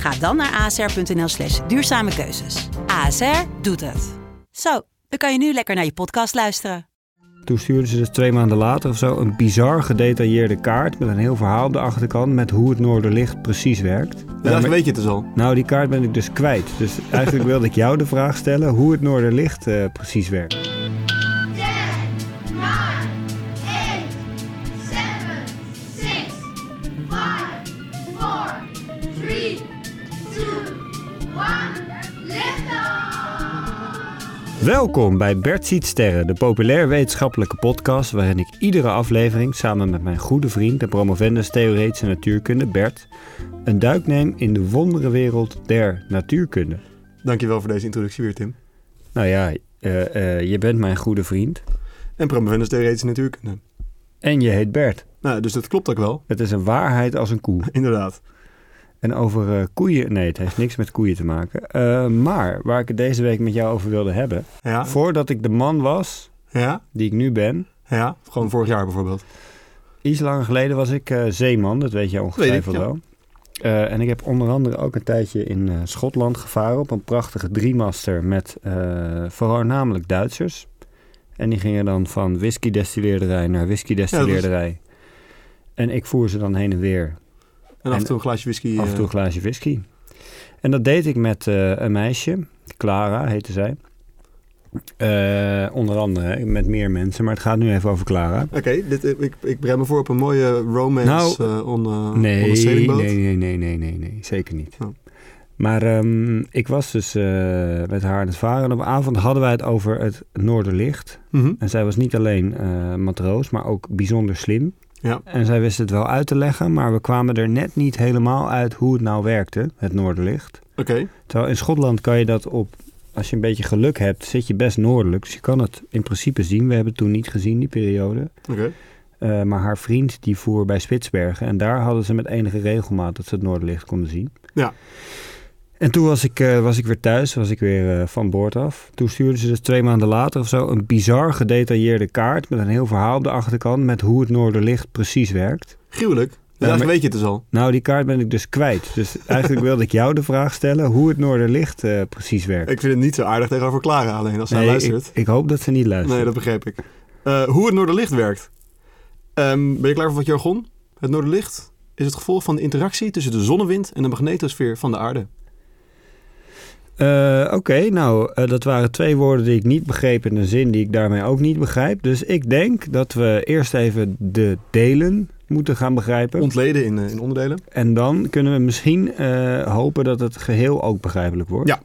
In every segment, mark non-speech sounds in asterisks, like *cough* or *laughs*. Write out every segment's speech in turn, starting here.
Ga dan naar asr.nl slash duurzame keuzes. ASR doet het. Zo, dan kan je nu lekker naar je podcast luisteren. Toen stuurden ze dus twee maanden later of zo een bizar gedetailleerde kaart met een heel verhaal op de achterkant met hoe het Noorderlicht precies werkt. Ja, eigenlijk weet je het dus al. Nou, die kaart ben ik dus kwijt. Dus eigenlijk *laughs* wilde ik jou de vraag stellen hoe het Noorderlicht eh, precies werkt. Welkom bij Bert Ziet Sterren, de populair wetenschappelijke podcast waarin ik iedere aflevering samen met mijn goede vriend en promovendus theoretische natuurkunde Bert een duik neem in de wonderenwereld der natuurkunde. Dankjewel voor deze introductie weer, Tim. Nou ja, eh, eh, je bent mijn goede vriend En promovendus theoretische natuurkunde. en je heet Bert. Nou, dus dat klopt ook wel. Het is een waarheid als een koe. *laughs* Inderdaad. En over eh, koeien, nee, het heeft niks met koeien te maken. Eh, maar waar ik het deze week met jou over wilde hebben, Ja? voordat ik de man was Ja? die ik nu ben, Ja? Gewoon vorig jaar bijvoorbeeld. iets langer geleden was ik eh, zeeman, dat weet jij ongetwijfeld Weet ik, wel. En ik heb onder andere ook een tijdje in Schotland gevaren op een prachtige driemaster met voornamelijk Duitsers. En die gingen dan van whisky-destilleerderij naar whisky-destilleerderij. En ik voer ze dan heen en weer En af en toe een glaasje whisky. Af en toe eh, een glaasje whisky. En dat deed ik met eh, een meisje, Clara heette zij. Eh, onder andere met meer mensen, maar het gaat nu even over Clara. Oké, eh, ik, ik bereid me voor op een mooie romance Nou, eh, on, eh, Nee, on nee, nee, nee, nee, nee, nee, zeker niet. Oh. Maar ehm, ik was dus eh, met haar aan het varen en op een avond hadden wij het over het Noorderlicht. Mhm. En zij was niet alleen eh, matroos, maar ook bijzonder slim. Ja. En zij wist het wel uit te leggen, maar we kwamen er net niet helemaal uit hoe het nou werkte, het Noorderlicht. Oké. Terwijl in Schotland kan je dat op, als je een beetje geluk hebt, zit je best noordelijk. Dus je kan het in principe zien. We hebben het toen niet gezien, die periode. Oké. Eh, maar haar vriend die voer bij Spitsbergen. En daar hadden ze met enige regelmaat dat ze het Noorderlicht konden zien. Ja. En toen was ik, eh, was ik weer thuis, was ik weer eh, van boord af. Toen stuurden ze dus twee maanden later of zo een bizar gedetailleerde kaart met een heel verhaal op de achterkant met hoe het Noorderlicht precies werkt. Gruwelijk. Eigenlijk weet je het dus al. Nou, die kaart ben ik dus kwijt. Dus eigenlijk wilde ik jou de vraag stellen hoe het Noorderlicht eh, precies werkt. Ik vind het niet zo aardig tegenover Clara alleen als zij Nee, luistert. ik, ik hoop dat ze niet luistert. Nee, dat begreep ik. Hoe het Noorderlicht werkt. Ehm, ben je klaar voor wat jargon? Het Noorderlicht is het gevolg van de interactie tussen de zonnewind en de magnetosfeer van de aarde. Eh, Oké, nou, eh, dat waren twee woorden die ik niet begreep in een zin die ik daarmee ook niet begrijp. Dus ik denk dat we eerst even de delen moeten gaan begrijpen. Ontleden in, eh, in onderdelen. en dan kunnen we misschien hopen dat het geheel ook begrijpelijk wordt. Ja.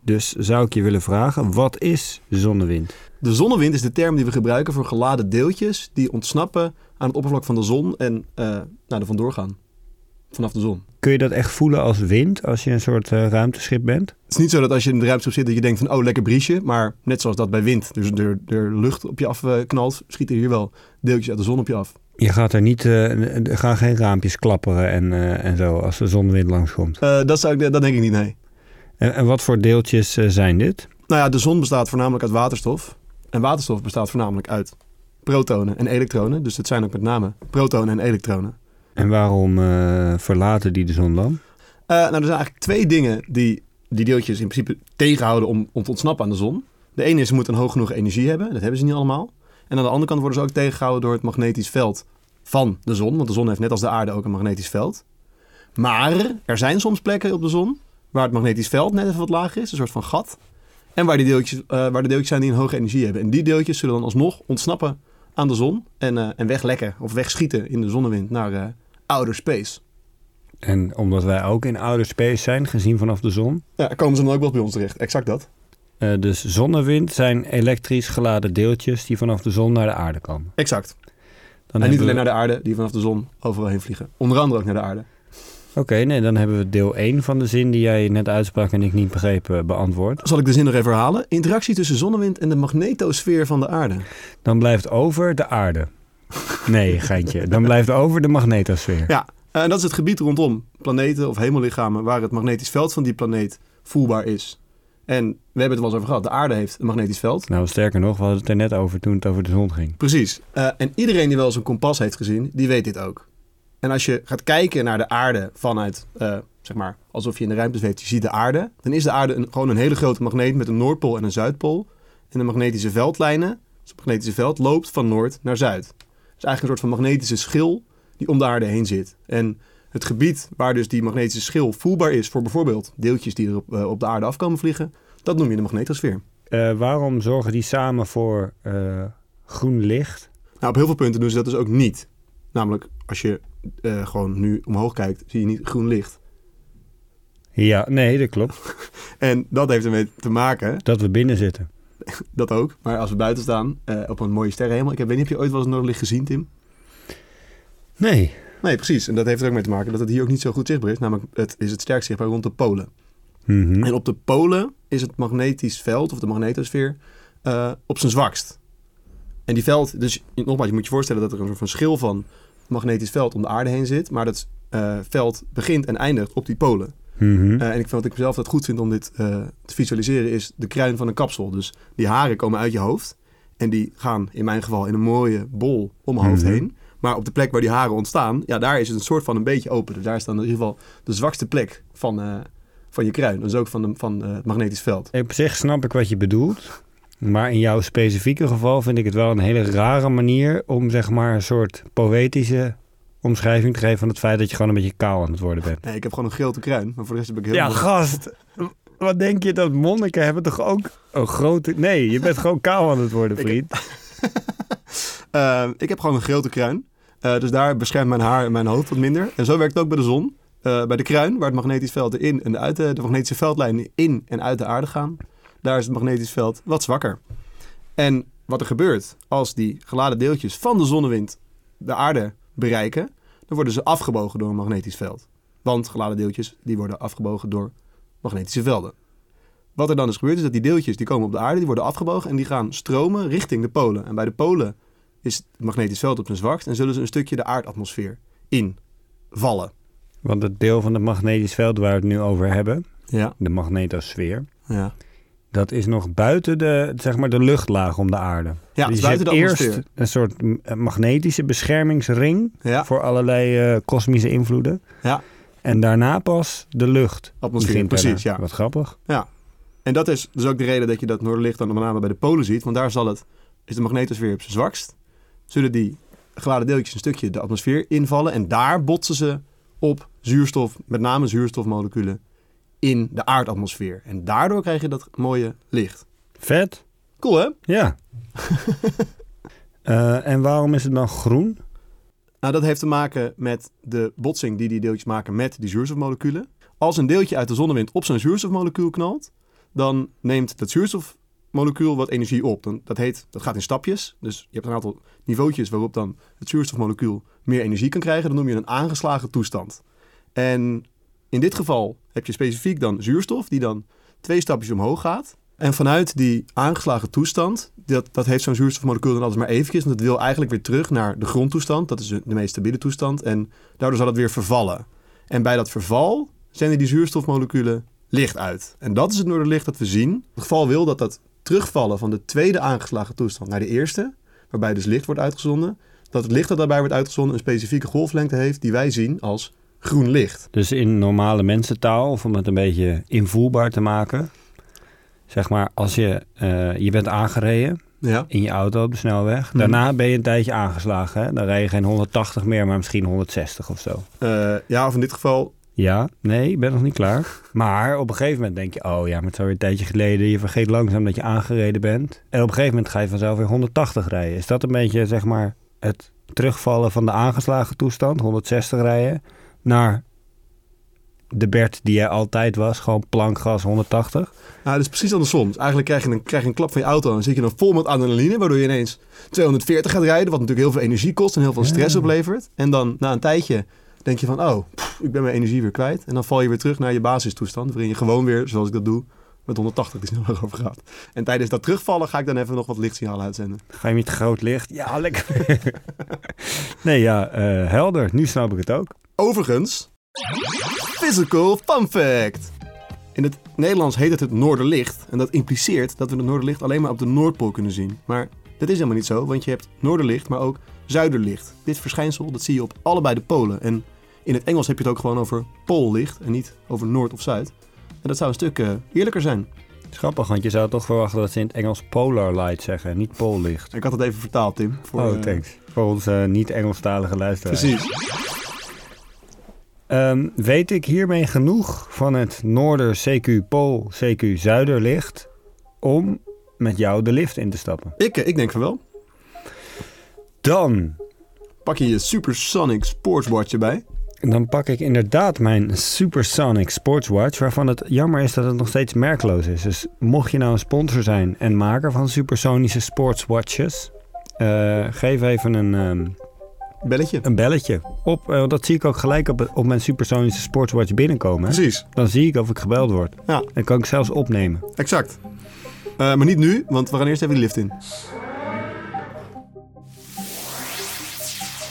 Dus zou ik je willen vragen, wat is zonnewind? De zonnewind is de term die we gebruiken voor geladen deeltjes die ontsnappen aan het oppervlak van de zon en nou, er vandoor gaan. Vanaf de zon. Kun je dat echt voelen als wind als je een soort eh, ruimteschip bent? Het is niet zo dat als je in de ruimte zit dat je denkt van oh lekker briesje, maar net zoals dat bij wind, dus er, er lucht op je af eh, knalt, schieten hier wel deeltjes uit de zon op je af. Je gaat er niet, eh, er gaan geen raampjes klapperen en, eh, en zo als de zonnewind langskomt. Eh, dat, zou ik, dat denk ik niet, nee. En, en wat voor deeltjes eh, zijn dit? Nou ja, de zon bestaat voornamelijk uit waterstof. En waterstof bestaat voornamelijk uit protonen en elektronen. Dus het zijn ook met name protonen en elektronen. En waarom eh, verlaten die de zon dan? Eh, nou, er zijn eigenlijk twee dingen die die deeltjes in principe tegenhouden om, om te ontsnappen aan de zon. De ene is ze moeten een hoog genoeg energie hebben. Dat hebben ze niet allemaal. En aan de andere kant worden ze ook tegengehouden door het magnetisch veld van de zon. Want de zon heeft net als de aarde ook een magnetisch veld. Maar er zijn soms plekken op de zon waar het magnetisch veld net even wat lager is. Een soort van gat. En waar, die deeltjes, eh, waar de deeltjes zijn die een hoge energie hebben. En die deeltjes zullen dan alsnog ontsnappen aan de zon. En, en weglekken of wegschieten in de zonnewind naar outer space. En omdat wij ook in outer space zijn, gezien vanaf de zon. Ja, komen ze dan ook wel bij ons terecht. Exact dat. eh, dus zonnewind zijn elektrisch geladen deeltjes die vanaf de zon naar de aarde komen. Exact. Dan en niet alleen we- naar de aarde, die vanaf de zon overal heen vliegen. Onder andere ook naar de aarde. Oké, nee, dan hebben we deel 1 van de zin die jij net uitsprak en ik niet begreep eh, beantwoord. Zal ik de zin nog even herhalen? Interactie tussen zonnewind en de magnetosfeer van de aarde. Dan blijft over de aarde. Nee, geintje. Dan blijft over de magnetosfeer. Ja, en dat is het gebied rondom planeten of hemellichamen waar het magnetisch veld van die planeet voelbaar is. En we hebben het wel eens over gehad. De aarde heeft een magnetisch veld. Nou, sterker nog, we hadden het er net over toen het over de zon ging. Precies. Eh, en iedereen die wel eens een kompas heeft gezien, die weet dit ook. En als je gaat kijken naar de aarde vanuit, eh, zeg maar, alsof je in de ruimte zweeft, je ziet de aarde. Dan is de aarde een, gewoon een hele grote magneet met een Noordpool en een Zuidpool. En de magnetische veldlijnen, dus het magnetische veld, loopt van Noord naar Zuid. Is eigenlijk een soort van magnetische schil die om de aarde heen zit. En het gebied waar dus die magnetische schil voelbaar is voor bijvoorbeeld deeltjes die er op, eh, op de aarde afkomen vliegen, dat noem je de magnetosfeer. Eh, waarom zorgen die samen voor eh, groen licht? Nou, op heel veel punten doen ze dat dus ook niet. Namelijk, als je gewoon nu omhoog kijkt, zie je niet groen licht. Ja, nee, dat klopt. *laughs* En dat heeft ermee te maken, Dat we binnen zitten. *laughs* dat ook. Maar als we buiten staan, eh, op een mooie sterrenhemel. Ik heb, weet niet, heb je ooit wel eens Noorderlicht gezien, Tim? Nee. Nee, precies. En dat heeft er ook mee te maken dat het hier ook niet zo goed zichtbaar is. Namelijk, het is het sterkst zichtbaar rond de polen. Mhm. En op de polen is het magnetisch veld, of de magnetosfeer, eh, op zijn zwakst. En die veld, dus nogmaals, je moet je voorstellen dat er een soort van schil van magnetisch veld om de aarde heen zit. Maar dat eh, veld begint en eindigt op die polen. Mhm. Eh, en ik wat ik zelf dat goed vind om dit eh, te visualiseren, is de kruin van een kapsel. Dus die haren komen uit je hoofd. En die gaan in mijn geval in een mooie bol om mijn hoofd Mhm. heen. Maar op de plek waar die haren ontstaan, ja, daar is het een soort van een beetje open. Dus daar is dan in ieder geval de zwakste plek van, eh, van je kruin. Dus ook van, de, van het magnetisch veld. Op zich snap ik wat je bedoelt. Maar in jouw specifieke geval vind ik het wel een hele rare manier om zeg maar een soort poëtische omschrijving te geven van het feit dat je gewoon een beetje kaal aan het worden bent. Nee, ik heb gewoon een grote kruin, maar voor de rest heb ik heel Ja, gast. Wat denk je dat monniken hebben toch ook een grote... Nee, je bent gewoon kaal aan het worden, Ik- vriend. *laughs* Eh, ik heb gewoon een grote kruin. Eh, dus daar beschermt mijn haar en mijn hoofd wat minder. En zo werkt het ook bij de zon. Eh, bij de kruin, waar het magnetisch veld in en de, uit, de, de magnetische veldlijnen in en uit de aarde gaan, daar is het magnetisch veld wat zwakker. En wat er gebeurt als die geladen deeltjes van de zonnewind de aarde bereiken, dan worden ze afgebogen door een magnetisch veld. Want geladen deeltjes die worden afgebogen door magnetische velden. Wat er dan is gebeurd is dat die deeltjes die komen op de aarde, die worden afgebogen en die gaan stromen richting de polen. En bij de polen is het magnetisch veld op zijn zwakst en zullen ze een stukje de aardatmosfeer invallen. Want het deel van het magnetisch veld waar we het nu over hebben, Ja, de magnetosfeer, ja. Dat is nog buiten de, zeg maar, de luchtlaag om de aarde. Ja, dus je buiten de eerst een soort eh, magnetische beschermingsring Ja, voor allerlei eh, kosmische invloeden. Ja. En daarna pas de lucht. atmosfeer, precies, ja. Wat grappig. En dat is dus ook de reden dat je dat noorderlicht dan met name bij de polen ziet. Want daar zal het, is de magnetosfeer op zijn zwakst. Zullen die geladen deeltjes een stukje de atmosfeer invallen. En daar botsen ze op zuurstof, met name zuurstofmoleculen, in de aardatmosfeer. En daardoor krijg je dat mooie licht. Vet. Cool hè? Ja. *laughs* Eh, en waarom is het dan groen? Nou, dat heeft te maken met de botsing die die deeltjes maken met die zuurstofmoleculen. Als een deeltje uit de zonnewind op zo'n zuurstofmolecuul knalt, dan neemt dat zuurstofmolecuul wat energie op. Dan, dat, heet, dat gaat in stapjes. Dus je hebt een aantal niveautjes waarop dan het zuurstofmolecuul meer energie kan krijgen. Dat noem je een aangeslagen toestand. En in dit geval heb je specifiek dan zuurstof, die dan twee stapjes omhoog gaat. En vanuit die aangeslagen toestand, dat, dat heeft zo'n zuurstofmolecuul dan altijd maar eventjes. Want het wil eigenlijk weer terug naar de grondtoestand. Dat is de meest stabiele toestand. En daardoor zal het weer vervallen. En bij dat verval zenden die zuurstofmoleculen licht uit. En dat is het noorderlicht dat we zien. Het geval wil dat dat terugvallen van de tweede aangeslagen toestand naar de eerste, waarbij dus licht wordt uitgezonden, dat het licht dat daarbij wordt uitgezonden een specifieke golflengte heeft die wij zien als groen licht. Dus in normale mensentaal, of om het een beetje invoelbaar te maken. Zeg maar, als je, eh, je bent aangereden Ja, in je auto op de snelweg. Mhm. Daarna ben je een tijdje aangeslagen. Hè? Dan rij je geen 180 meer, maar misschien 160 of zo. Eh, ja of in dit geval, Ja, nee, ik ben nog niet klaar. Maar op een gegeven moment denk je, oh ja, maar het is alweer een tijdje geleden. Je vergeet langzaam dat je aangereden bent. En op een gegeven moment ga je vanzelf weer 180 rijden. Is dat een beetje, zeg maar, het terugvallen van de aangeslagen toestand, 160 rijden, naar de Bert die jij altijd was, gewoon plankgas 180? nou, dat is precies andersom. Dus eigenlijk krijg je, een, krijg je een klap van je auto en dan zit je dan vol met adrenaline, waardoor je ineens 240 gaat rijden, wat natuurlijk heel veel energie kost en heel veel stress Ja. oplevert. En dan na een tijdje denk je van, oh, pff, ik ben mijn energie weer kwijt. En dan val je weer terug naar je basistoestand, waarin je gewoon weer, zoals ik dat doe, met 180 die sneller *laughs* over gaat. En tijdens dat terugvallen ga ik dan even nog wat lichtsignaal uitzenden. Ga je met groot licht? Ja, lekker. *laughs* nee, ja, eh, helder. Nu snap ik het ook. Overigens, physical fun fact. In het Nederlands heet het het Noorderlicht. En dat impliceert dat we het Noorderlicht alleen maar op de Noordpool kunnen zien. Maar dat is helemaal niet zo, want je hebt Noorderlicht, maar ook Zuiderlicht. Dit verschijnsel dat zie je op allebei de polen. En in het Engels heb je het ook gewoon over poollicht en niet over Noord of Zuid. En dat zou een stuk eh, eerlijker zijn. Grappig, want je zou toch verwachten dat ze in het Engels polar light zeggen, niet poollicht. Ik had het even vertaald, Tim. Voor, oh, eh, thanks. Voor onze niet-Engelstalige luisteraars. Precies. Ehm, weet ik hiermee genoeg van het Noorder CQ Pool CQ Zuiderlicht om met jou de lift in te stappen? Ik, eh, ik denk van wel. Dan, Pak je je Supersonic Sportswatch erbij. dan pak ik inderdaad mijn Supersonic Sportswatch, waarvan het jammer is dat het nog steeds merkloos is. Dus mocht je nou een sponsor zijn en maker van supersonische sportswatches, eh, geef even een, ehm, Belletje. een belletje op. want dat zie ik ook gelijk op, op mijn supersonische sportswatch binnenkomen. hè. Precies. Dan zie ik of ik gebeld word. Ja, Dan kan ik zelfs opnemen. exact. Eh, maar niet nu, want we gaan eerst even die lift in.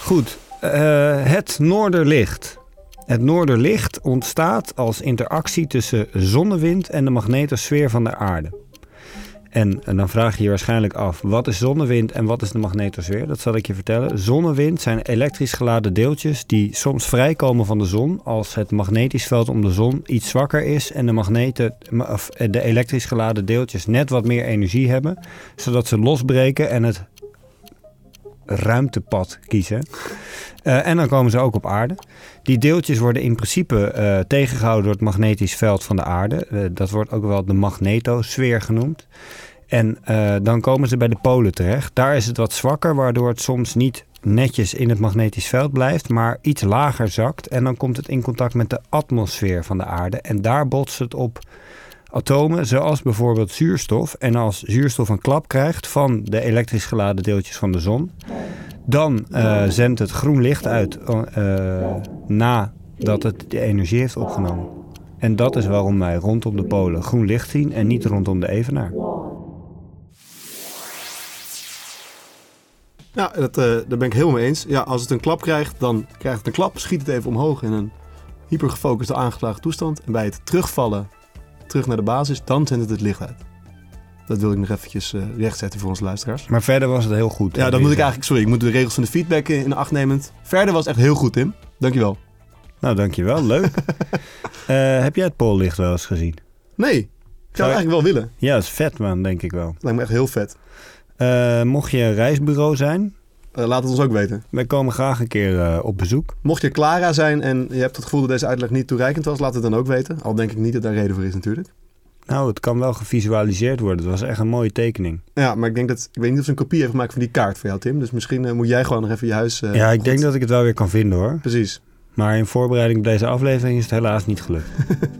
Goed, eh, het Noorderlicht. Het Noorderlicht ontstaat als interactie tussen zonnewind en de magnetosfeer van de aarde. En, dan vraag je je waarschijnlijk af, wat is zonnewind en wat is de magnetosfeer? Dat zal ik je vertellen. Zonnewind zijn elektrisch geladen deeltjes die soms vrijkomen van de zon als het magnetisch veld om de zon iets zwakker is en de, magneten, of de elektrisch geladen deeltjes net wat meer energie hebben, zodat ze losbreken en het ruimtepad kiezen. Eh, en dan komen ze ook op aarde. Die deeltjes worden in principe eh, tegengehouden door het magnetisch veld van de aarde. Eh, dat wordt ook wel de magnetosfeer genoemd. En dan komen ze bij de polen terecht. Daar is het wat zwakker, waardoor het soms niet netjes in het magnetisch veld blijft, maar iets lager zakt. En dan komt het in contact met de atmosfeer van de aarde. En daar botst het op atomen, zoals bijvoorbeeld zuurstof. En als zuurstof een klap krijgt van de elektrisch geladen deeltjes van de zon, dan eh, zendt het groen licht uit eh, nadat het de energie heeft opgenomen. En dat is waarom wij rondom de polen groen licht zien en niet rondom de evenaar. Ja, dat, eh, daar ben ik helemaal mee eens. Ja, als het een klap krijgt, dan krijgt het een klap, schiet het even omhoog in een hypergefocuste aangeslagen toestand. En bij het terugvallen, terug naar de basis, dan zendt het het licht uit. Dat wil ik nog eventjes eh, rechtzetten voor onze luisteraars. Maar verder was het heel goed. Ja, dan moet ik eigenlijk, sorry, ik moet de regels van de feedback in acht nemen. Verder was het echt heel goed, Tim. Dankjewel. Nou, dankjewel. Leuk. *laughs* Eh, heb jij het poollicht wel eens gezien? Nee, ik zou het eigenlijk wel willen. Ja, dat is vet man, denk ik wel. Lijkt me echt heel vet. Eh, mocht je een reisbureau zijn, laat het ons ook weten. wij komen graag een keer op bezoek. Mocht je Clara zijn en je hebt het gevoel dat deze uitleg niet toereikend was, laat het dan ook weten. Al denk ik niet dat daar reden voor is natuurlijk. Nou, het kan wel gevisualiseerd worden. Het was echt een mooie tekening. Ja, maar ik denk dat, ik weet niet of ze een kopie heeft gemaakt van die kaart voor jou, Tim. Dus misschien eh, moet jij gewoon nog even je huis... eh, ja, ik goed- denk dat ik het wel weer kan vinden hoor. Precies. Maar in voorbereiding op deze aflevering is het helaas niet gelukt. *laughs*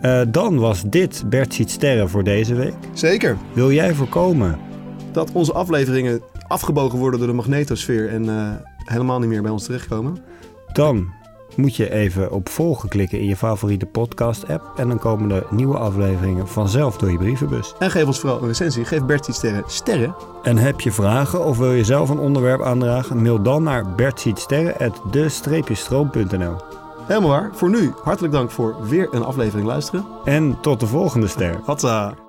Eh, dan was dit Bert ziet sterren voor deze week. Zeker. Wil jij voorkomen Dat onze afleveringen afgebogen worden door de magnetosfeer en helemaal niet meer bij ons terechtkomen. Dan moet je even op volgen klikken in je favoriete podcast-app. En dan komen de nieuwe afleveringen vanzelf door je brievenbus. En geef ons vooral een recensie. Geef Bert iets sterren. Sterren? En heb je vragen of wil je zelf een onderwerp aandragen? Mail dan naar bertzietsterren.de-stroom.nl Helemaal waar. Voor nu, hartelijk dank voor weer een aflevering luisteren. En tot de volgende ster. Hatsa.